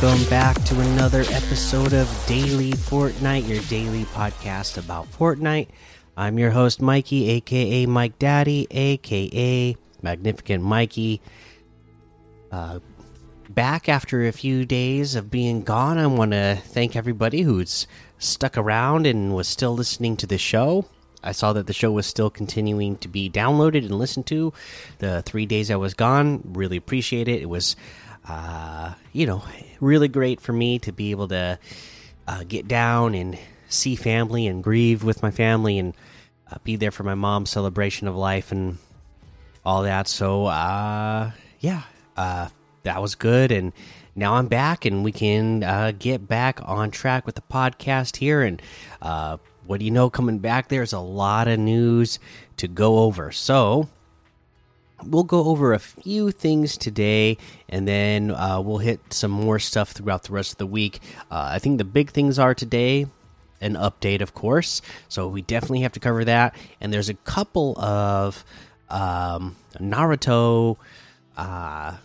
welcome back to another episode of Daily Fortnite, your daily podcast about Fortnite. I'm your host, Mikey, aka Mike Daddy, aka Magnificent Mikey. Uh, back after a few days of being gone, I want to thank everybody who's stuck around and was still listening to the show. I saw that the show was still continuing to be downloaded and listened to the three days I was gone. Really appreciate it. It was, uh, you know, really great for me to be able to uh, get down and see family and grieve with my family and uh, be there for my mom's celebration of life and all that. So, uh, yeah, uh, that was good. And now I'm back, and we can uh, get back on track with the podcast here. And uh, what do you know? Coming back, there's a lot of news to go over. So we'll go over a few things today, and then uh, we'll hit some more stuff throughout the rest of the week. Uh, I think the big things are today. An update, of course. So we definitely have to cover that. And there's a couple of um, Naruto uh,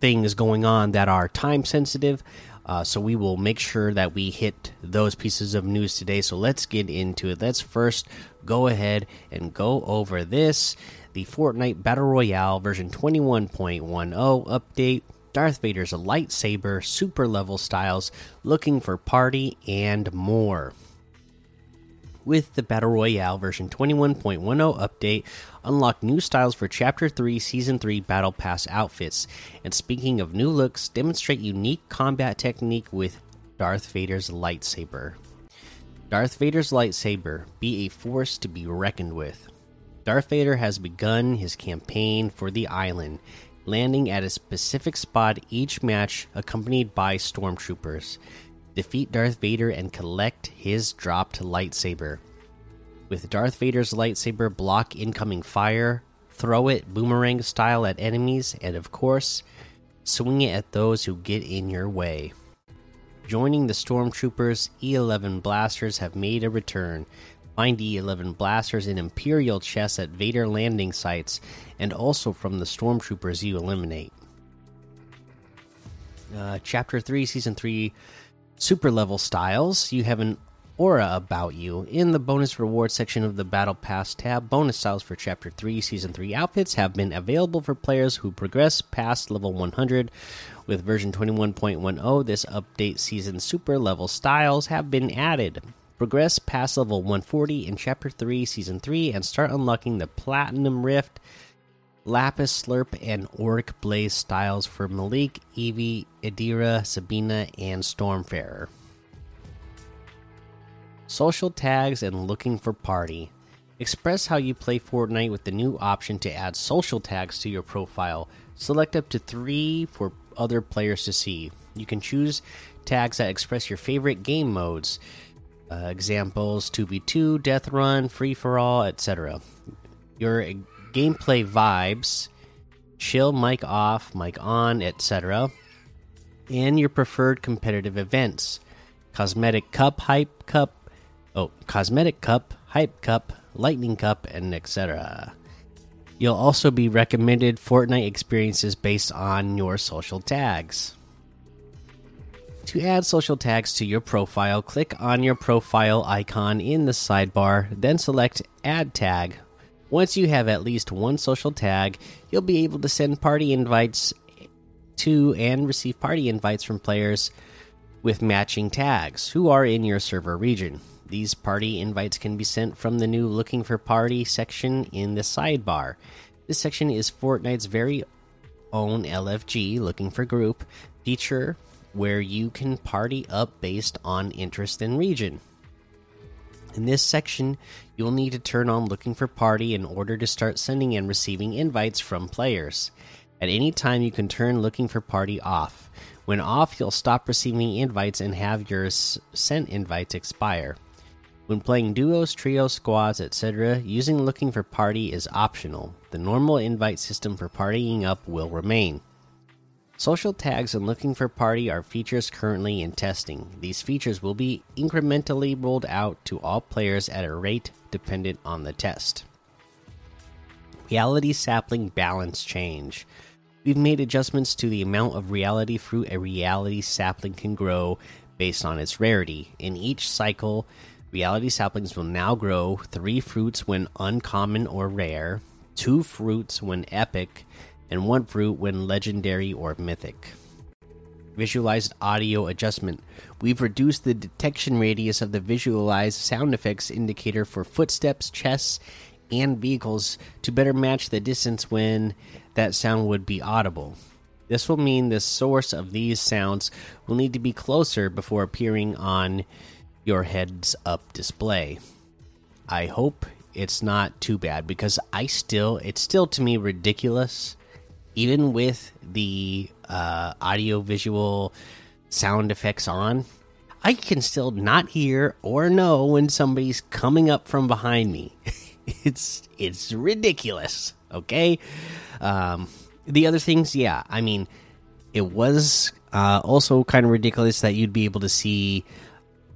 things going on that are time sensitive. Uh, so we will make sure that we hit those pieces of news today. So let's get into it. Let's first go ahead and go over this the Fortnite Battle Royale version 21.10 update. Darth Vader's a lightsaber, super level styles, looking for party, and more with the Battle Royale version 21.10 update, unlock new styles for Chapter 3 Season 3 Battle Pass outfits. And speaking of new looks, demonstrate unique combat technique with Darth Vader's lightsaber. Darth Vader's lightsaber be a force to be reckoned with. Darth Vader has begun his campaign for the island, landing at a specific spot each match, accompanied by stormtroopers defeat Darth Vader and collect his dropped lightsaber. With Darth Vader's lightsaber, block incoming fire, throw it boomerang style at enemies, and of course, swing it at those who get in your way. Joining the Stormtroopers, E11 blasters have made a return. Find E11 blasters in Imperial chests at Vader landing sites and also from the Stormtroopers you eliminate. Uh, Chapter 3, Season 3 super level styles. You have an aura about you. In the bonus reward section of the Battle Pass tab, bonus styles for Chapter 3 Season 3 outfits have been available for players who progress past level 100. With version 21.10, this update season super level styles have been added. Progress past level 140 in Chapter 3 Season 3 and start unlocking the Platinum Rift. Lapis Slurp and Auric Blaze styles for Malik, Evie, Adira, Sabina, and Stormfarer. Social tags and looking for party. Express how you play Fortnite with the new option to add social tags to your profile. Select up to three for other players to see. You can choose tags that express your favorite game modes. Uh, examples 2v2, Death Run, Free for All, etc. Your gameplay vibes, chill mic off, mic on, etc., and your preferred competitive events. Cosmetic Cup, Hype Cup, oh, Cosmetic Cup, Hype Cup, Lightning Cup, and etc. You'll also be recommended Fortnite experiences based on your social tags. To add social tags to your profile, click on your profile icon in the sidebar, then select Add Tag once you have at least one social tag, you'll be able to send party invites to and receive party invites from players with matching tags who are in your server region. These party invites can be sent from the new Looking for Party section in the sidebar. This section is Fortnite's very own LFG, Looking for Group, feature where you can party up based on interest and region. In this section, you'll need to turn on Looking for Party in order to start sending and receiving invites from players. At any time, you can turn Looking for Party off. When off, you'll stop receiving invites and have your sent invites expire. When playing duos, trios, squads, etc., using Looking for Party is optional. The normal invite system for partying up will remain. Social tags and looking for party are features currently in testing. These features will be incrementally rolled out to all players at a rate dependent on the test. Reality sapling balance change. We've made adjustments to the amount of reality fruit a reality sapling can grow based on its rarity. In each cycle, reality saplings will now grow three fruits when uncommon or rare, two fruits when epic, and one fruit when legendary or mythic. Visualized audio adjustment. We've reduced the detection radius of the visualized sound effects indicator for footsteps, chests, and vehicles to better match the distance when that sound would be audible. This will mean the source of these sounds will need to be closer before appearing on your heads up display. I hope it's not too bad because I still, it's still to me ridiculous, even with the uh, audio visual sound effects on. I can still not hear or know when somebody's coming up from behind me. it's it's ridiculous. Okay. Um, the other things, yeah, I mean, it was uh, also kind of ridiculous that you'd be able to see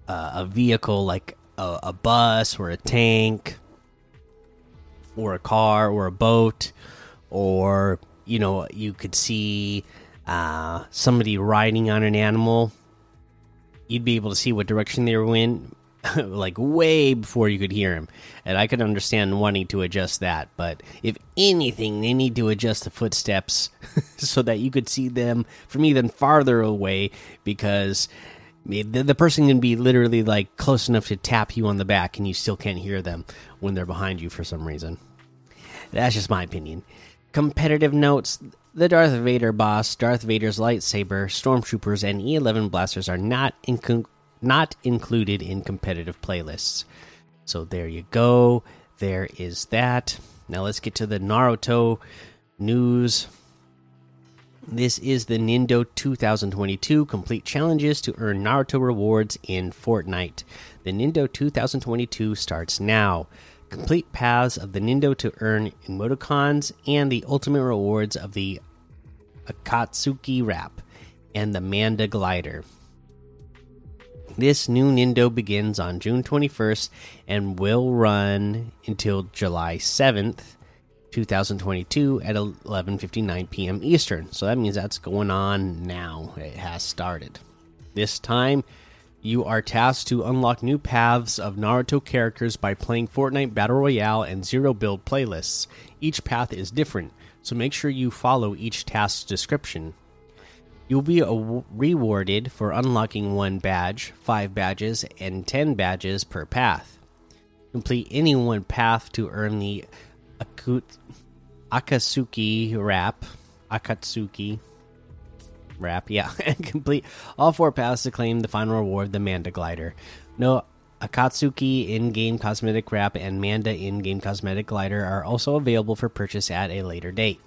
uh, a vehicle like a, a, bus or a tank or a car or a boat, or you know, you could see uh, somebody riding on an animal. You'd be able to see what direction they were in like way before you could hear him. And I could understand wanting to adjust that, but if anything, they need to adjust the footsteps so that you could see them from even farther away because the, the person can be literally like close enough to tap you on the back and you still can't hear them when they're behind you for some reason. That's just my opinion. Competitive notes the Darth Vader boss, Darth Vader's lightsaber, stormtroopers, and E11 blasters are not not included in competitive playlists. So there you go. There is that. Now let's get to the Naruto news. This is the Nindo 2022 complete challenges to earn Naruto rewards in Fortnite. The Nindo 2022 starts now. Complete paths of the Nindo to earn emoticons and the ultimate rewards of the Akatsuki wrap and the Manda glider. This new Nindo begins on June 21st and will run until July 7th, 2022 at 11:59 p.m. Eastern. So that means that's going on now. It has started. This time you are tasked to unlock new paths of Naruto characters by playing Fortnite Battle Royale and Zero Build playlists. Each path is different, so make sure you follow each task's description. You'll be rewarded for unlocking one badge, five badges, and ten badges per path. Complete any one path to earn the Akut Akatsuki wrap. Akatsuki wrap, yeah. and complete all four paths to claim the final reward, the Manda Glider. No Akatsuki in game cosmetic wrap and Manda in game cosmetic glider are also available for purchase at a later date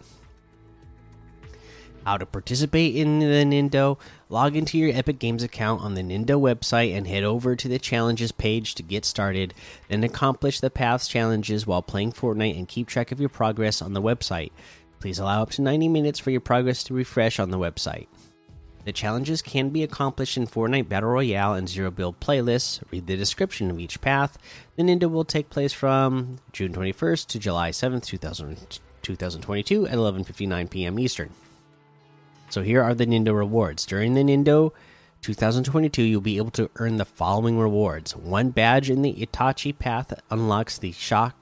how to participate in the Nindo, log into your Epic Games account on the Nindo website and head over to the challenges page to get started. Then accomplish the paths challenges while playing Fortnite and keep track of your progress on the website. Please allow up to 90 minutes for your progress to refresh on the website. The challenges can be accomplished in Fortnite Battle Royale and Zero Build playlists. Read the description of each path. The Nindo will take place from June 21st to July 7th, 2000, 2022 at 11:59 p.m. Eastern. So here are the Nindo rewards. During the Nindo 2022, you'll be able to earn the following rewards. One badge in the Itachi path unlocks the shocked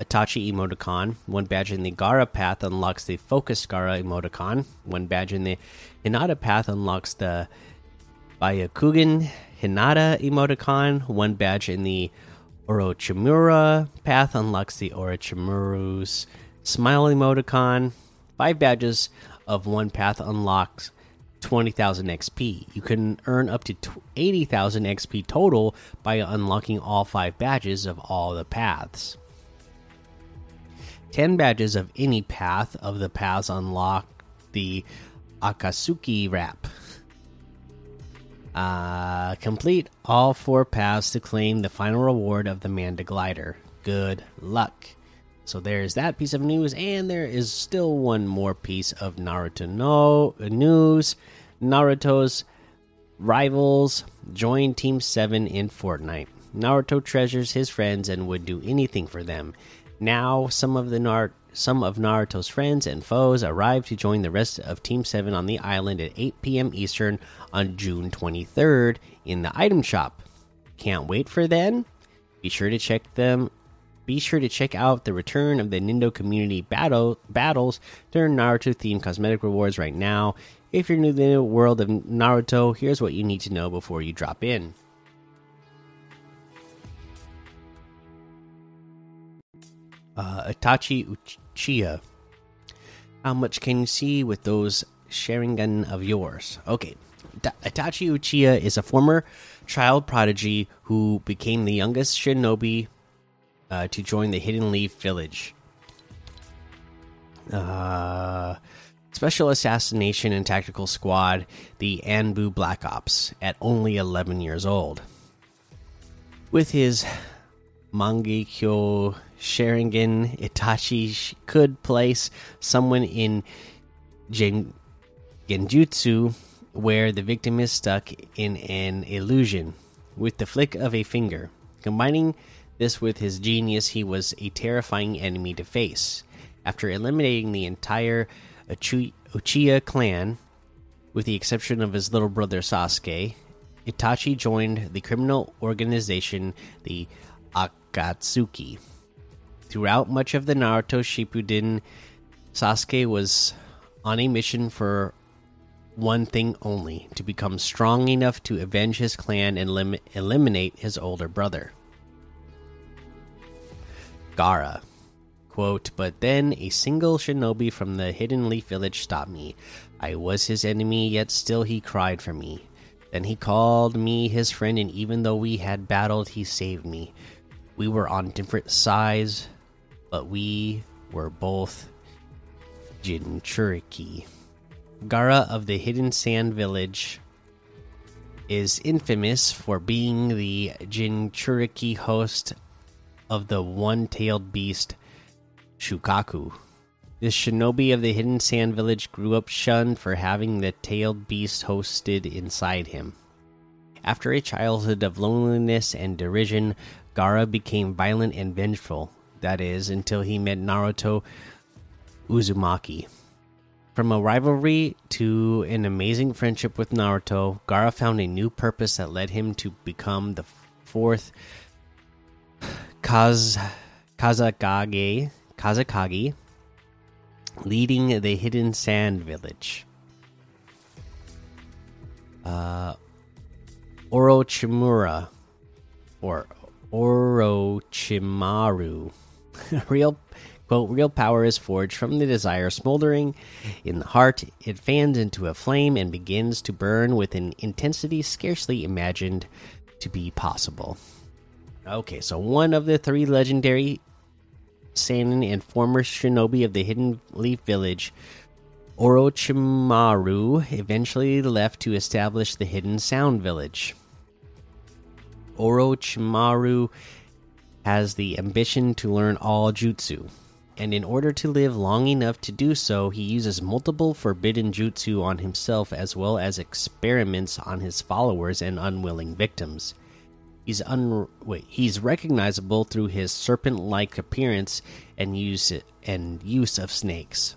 Itachi emoticon. One badge in the Gaara path unlocks the Focus Gaara emoticon. One badge in the Hinata path unlocks the Byakugan Hinata emoticon. One badge in the Orochimaru path unlocks the Orochimaru's smile emoticon. Five badges of one path unlocks 20,000 XP. You can earn up to 80,000 XP total by unlocking all five badges of all the paths. 10 badges of any path of the paths unlock the Akatsuki wrap. Uh, complete all four paths to claim the final reward of the Manda Glider. Good luck. So there's that piece of news, and there is still one more piece of Naruto no news. Naruto's rivals join Team 7 in Fortnite. Naruto treasures his friends and would do anything for them. Now, some of the Nar some of Naruto's friends and foes arrive to join the rest of Team 7 on the island at 8 p.m. Eastern on June 23rd in the item shop. Can't wait for then? Be sure to check them be sure to check out the return of the Nindo community battle battles during Naruto themed cosmetic rewards right now. If you're new to the world of Naruto, here's what you need to know before you drop in. Uh, Itachi Uchiha. How much can you see with those Sharingan of yours? Okay. Itachi Uchiha is a former child prodigy who became the youngest shinobi uh, to join the Hidden Leaf Village. Uh, Special Assassination and Tactical Squad, the Anbu Black Ops, at only 11 years old. With his Mangekyo Sharingan, Itachi could place someone in Gen Genjutsu where the victim is stuck in an illusion with the flick of a finger. Combining this with his genius, he was a terrifying enemy to face. After eliminating the entire Uchiha clan, with the exception of his little brother Sasuke, Itachi joined the criminal organization, the Akatsuki. Throughout much of the Naruto Shippuden, Sasuke was on a mission for one thing only to become strong enough to avenge his clan and elim eliminate his older brother. Gaara. Quote, but then a single shinobi from the Hidden Leaf Village stopped me. I was his enemy, yet still he cried for me. Then he called me his friend, and even though we had battled, he saved me. We were on different sides, but we were both Jinchuriki. Gaara of the Hidden Sand Village is infamous for being the Jinchuriki host of the one tailed beast Shukaku. This shinobi of the Hidden Sand Village grew up shunned for having the tailed beast hosted inside him. After a childhood of loneliness and derision, Gaara became violent and vengeful. That is, until he met Naruto Uzumaki. From a rivalry to an amazing friendship with Naruto, Gaara found a new purpose that led him to become the fourth Kaz Kazekage Kazekage, leading the Hidden Sand Village. Uh, Orochimura, or Orochimaru, real quote real power is forged from the desire smoldering in the heart it fans into a flame and begins to burn with an intensity scarcely imagined to be possible okay so one of the three legendary Sannin and former shinobi of the Hidden Leaf Village, Orochimaru eventually left to establish the Hidden Sound Village. Orochimaru has the ambition to learn all jutsu, and in order to live long enough to do so, he uses multiple forbidden jutsu on himself as well as experiments on his followers and unwilling victims. He's un wait, he's recognizable through his serpent-like appearance and use and use of snakes.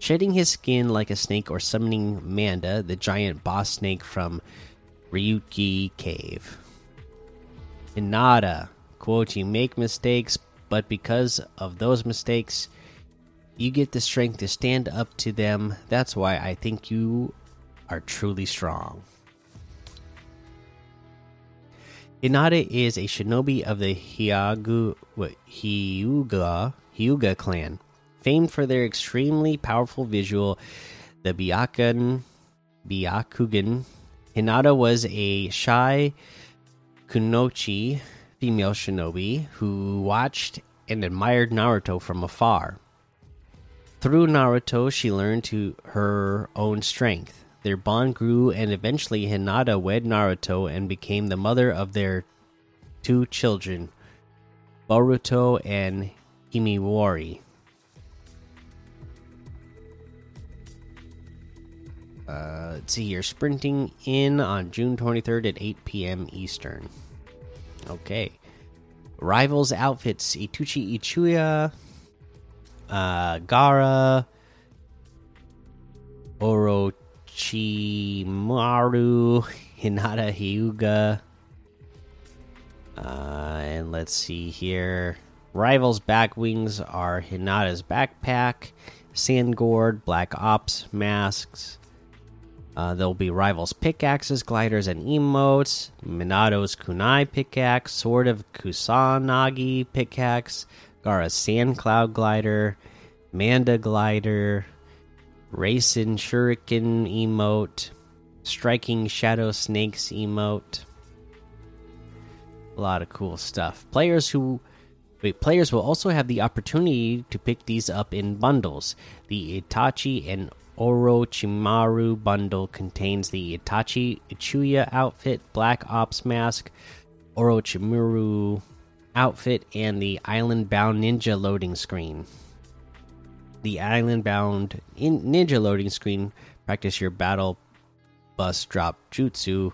Shedding his skin like a snake or summoning Manda, the giant boss snake from Ryuchi Cave. Hinata, quote, you make mistakes, but because of those mistakes, you get the strength to stand up to them. That's why I think you are truly strong. Hinata is a shinobi of the Hyagu, what, Hyuga, Hyuga clan, famed for their extremely powerful visual. The Byakugan, Byakugan. Hinata was a shy Kunoichi female shinobi who watched and admired Naruto from afar. Through Naruto, she learned to her own strength. Their bond grew, and eventually Hinata wed Naruto and became the mother of their two children, Boruto and Himawari. Uh, let's see here. Sprinting in on June 23rd at 8 p.m. Eastern. Okay. Rivals outfits Ituchi Ichuya, uh, Gaara, Orochimaru, Hinata Hyuga. Uh, and let's see here. Rivals' back wings are Hinata's backpack, Sand Gourd, Black Ops masks. Uh, there'll be Rivals' pickaxes, gliders, and emotes. Minato's kunai pickaxe, Sword of Kusanagi pickaxe, Gaara's Sand Cloud glider, Manda glider, Racing Shuriken emote, Striking Shadow Snakes emote. A lot of cool stuff. Players who wait, players will also have the opportunity to pick these up in bundles. The Itachi and Orochimaru bundle contains the Itachi Uchiha outfit, Black Ops mask, Orochimaru outfit, and the Island Bound Ninja loading screen. The Island Bound Ninja loading screen practice your battle bus drop jutsu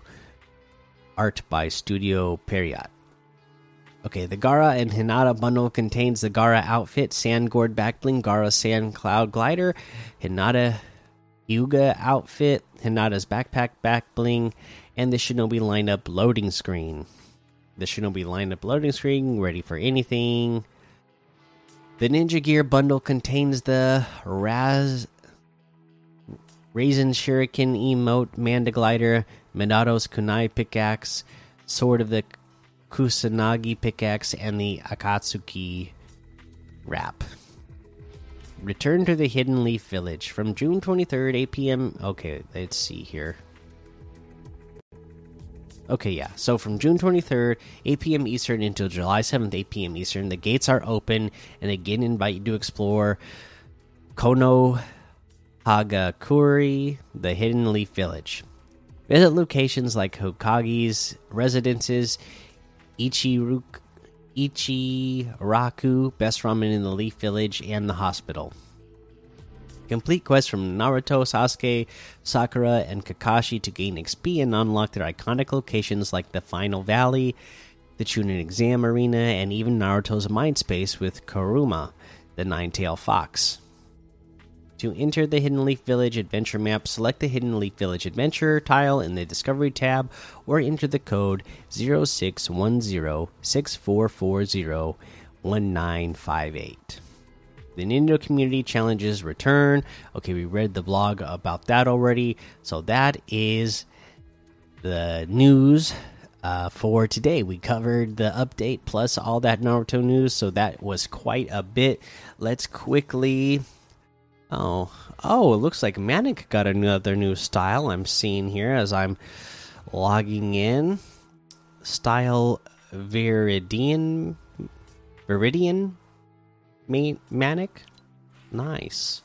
art by Studio Pierrot. Okay, the Gaara and Hinata bundle contains the Gaara outfit, Sand Gourd backbling, Gaara Sand Cloud glider, Hinata Hyuga outfit, Hinata's backpack back bling, and the Shinobi lineup loading screen. The Shinobi lineup loading screen, ready for anything. The Ninja Gear bundle contains the Raz Raisin Shuriken emote, Manda glider, Minato's kunai pickaxe, Sword of the Kusanagi pickaxe, and the Akatsuki wrap. Return to the Hidden Leaf Village from June 23rd, 8 p.m. Okay, let's see here. Okay, yeah. So from June 23rd, 8 p.m. Eastern until July 7th, 8 p.m. Eastern, the gates are open and again invite you to explore Kono Hagakure, the Hidden Leaf Village. Visit locations like Hokage's residences, Ichiruk, Ichiraku, best ramen in the Leaf Village, and the hospital. Complete quests from Naruto, Sasuke, Sakura, and Kakashi to gain XP and unlock their iconic locations like the Final Valley, the Chunin Exam Arena, and even Naruto's Mind Space with Kurama, the Nine Tail Fox. To enter the Hidden Leaf Village adventure map, select the Hidden Leaf Village Adventure tile in the Discovery tab or enter the code 061064401958. The Nindo Community Challenges return. Okay, we read the blog about that already. So that is the news uh, for today. We covered the update plus all that Naruto news. So that was quite a bit. Let's quickly Oh, oh! It looks like Manic got another new style. I'm seeing here as I'm logging in. Style Viridian, Viridian, Manic. Nice.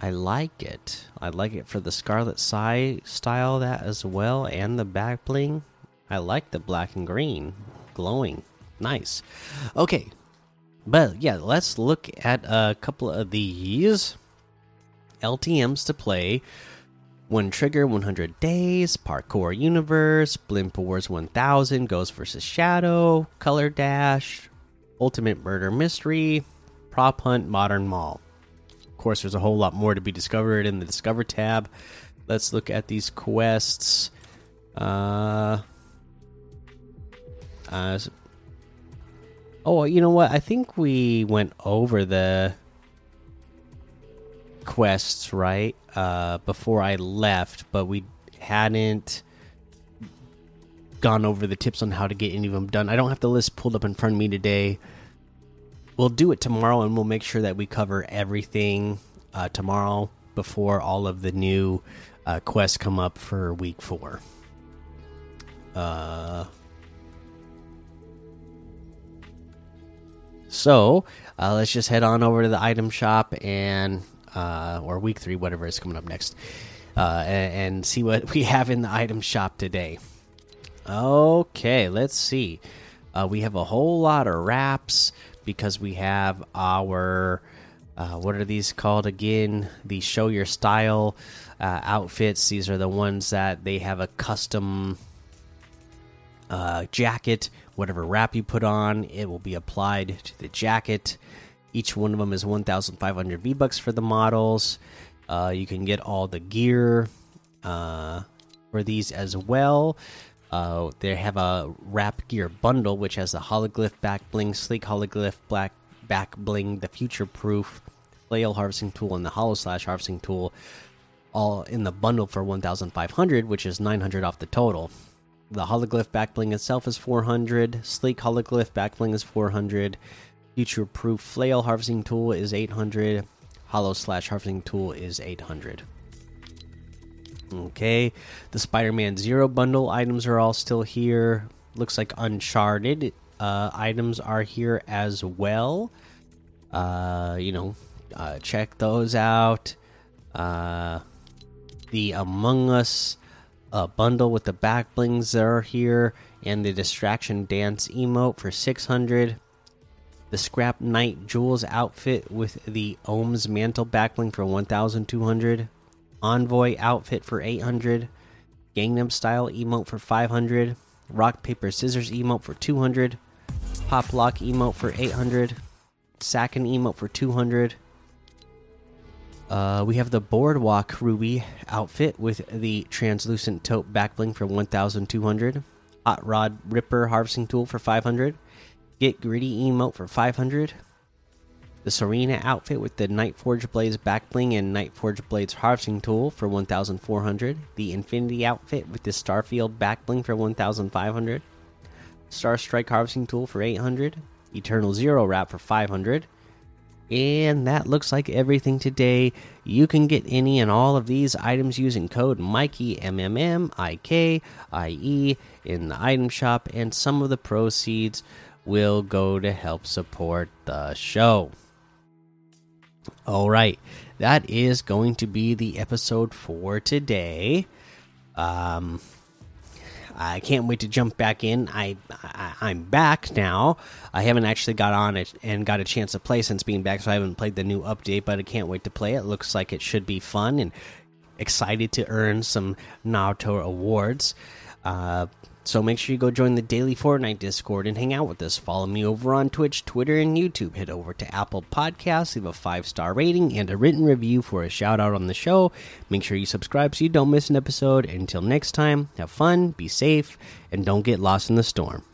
I like it. I like it for the Scarlet Sai style that as well, and the back bling. I like the black and green, glowing. Nice. Okay, but yeah, let's look at a couple of these LTMs to play. One Trigger 100 Days, Parkour Universe, Blimp Wars 1000, Ghost vs. Shadow, Color Dash, Ultimate Murder Mystery, Prop Hunt Modern Mall. Of course, there's a whole lot more to be discovered in the Discover tab. Let's look at these quests. Uh, uh, Oh, you know what? I think we went over the quests right uh, before I left, but we hadn't gone over the tips on how to get any of them done. I don't have the list pulled up in front of me today. We'll do it tomorrow, and we'll make sure that we cover everything uh, tomorrow before all of the new uh, quests come up for week four. Uh So uh, let's just head on over to the item shop and uh, or week three, whatever is coming up next, uh, and, and, see what we have in the item shop today. Okay, let's see. Uh, we have a whole lot of wraps because we have our uh, what are these called again? The show your style uh, outfits. These are the ones that they have a custom jacket whatever wrap you put on, it will be applied to the jacket. Each one of them is 1,500 V bucks for the models. Uh, you can get all the gear uh, for these as well. Uh, they have a wrap gear bundle, which has the hologlyph back bling, sleek hologlyph black back bling, the future proof flail harvesting tool, and the hollow slash harvesting tool, all in the bundle for 1,500, which is 900 off the total. The hologlyph back bling itself is 400. Sleek hologlyph back bling is 400. Future proof flail harvesting tool is 800. Hollow slash harvesting tool is 800. Okay, the Spider Man Zero bundle items are all still here. Looks like Uncharted uh, items are here as well. Uh, you know, uh, check those out. Uh, the Among Us uh, bundle with the back blings that are here, and the Distraction Dance emote for 600. The Scrap Knight Jewels outfit with the Ohms Mantle backbling for 1,200. Envoy outfit for 800, Gangnam Style emote for 500, Rock Paper Scissors emote for 200, Pop Lock emote for 800, Sakin emote for 200. Uh, we have the Boardwalk Ruby outfit with the translucent tote backbling for 1,200, Hot Rod Ripper harvesting tool for 500, Get Gritty emote for 500 the Serena outfit with the Nightforge Blades backbling and Nightforge Blades harvesting tool for 1,400. The Infinity outfit with the Starfield backbling for 1,500. Star Strike harvesting tool for 800. Eternal Zero wrap for 500. And that looks like everything today. You can get any and all of these items using code Mikey M M M I K I E in the item shop, and some of the proceeds will go to help support the show. All right, that is going to be the episode for today. Um, I can't wait to jump back in. I, I am back now. I haven't actually got on it and got a chance to play since being back, so I haven't played the new update. But I can't wait to play it. Looks like it should be fun and excited to earn some Naruto awards. Uh, so make sure you go join the daily Fortnite Discord and hang out with us. Follow me over on Twitch, Twitter, and YouTube. Head over to Apple Podcasts, leave a five star rating and a written review for a shout out on the show. Make sure you subscribe so you don't miss an episode. Until next time, have fun, be safe, and don't get lost in the storm.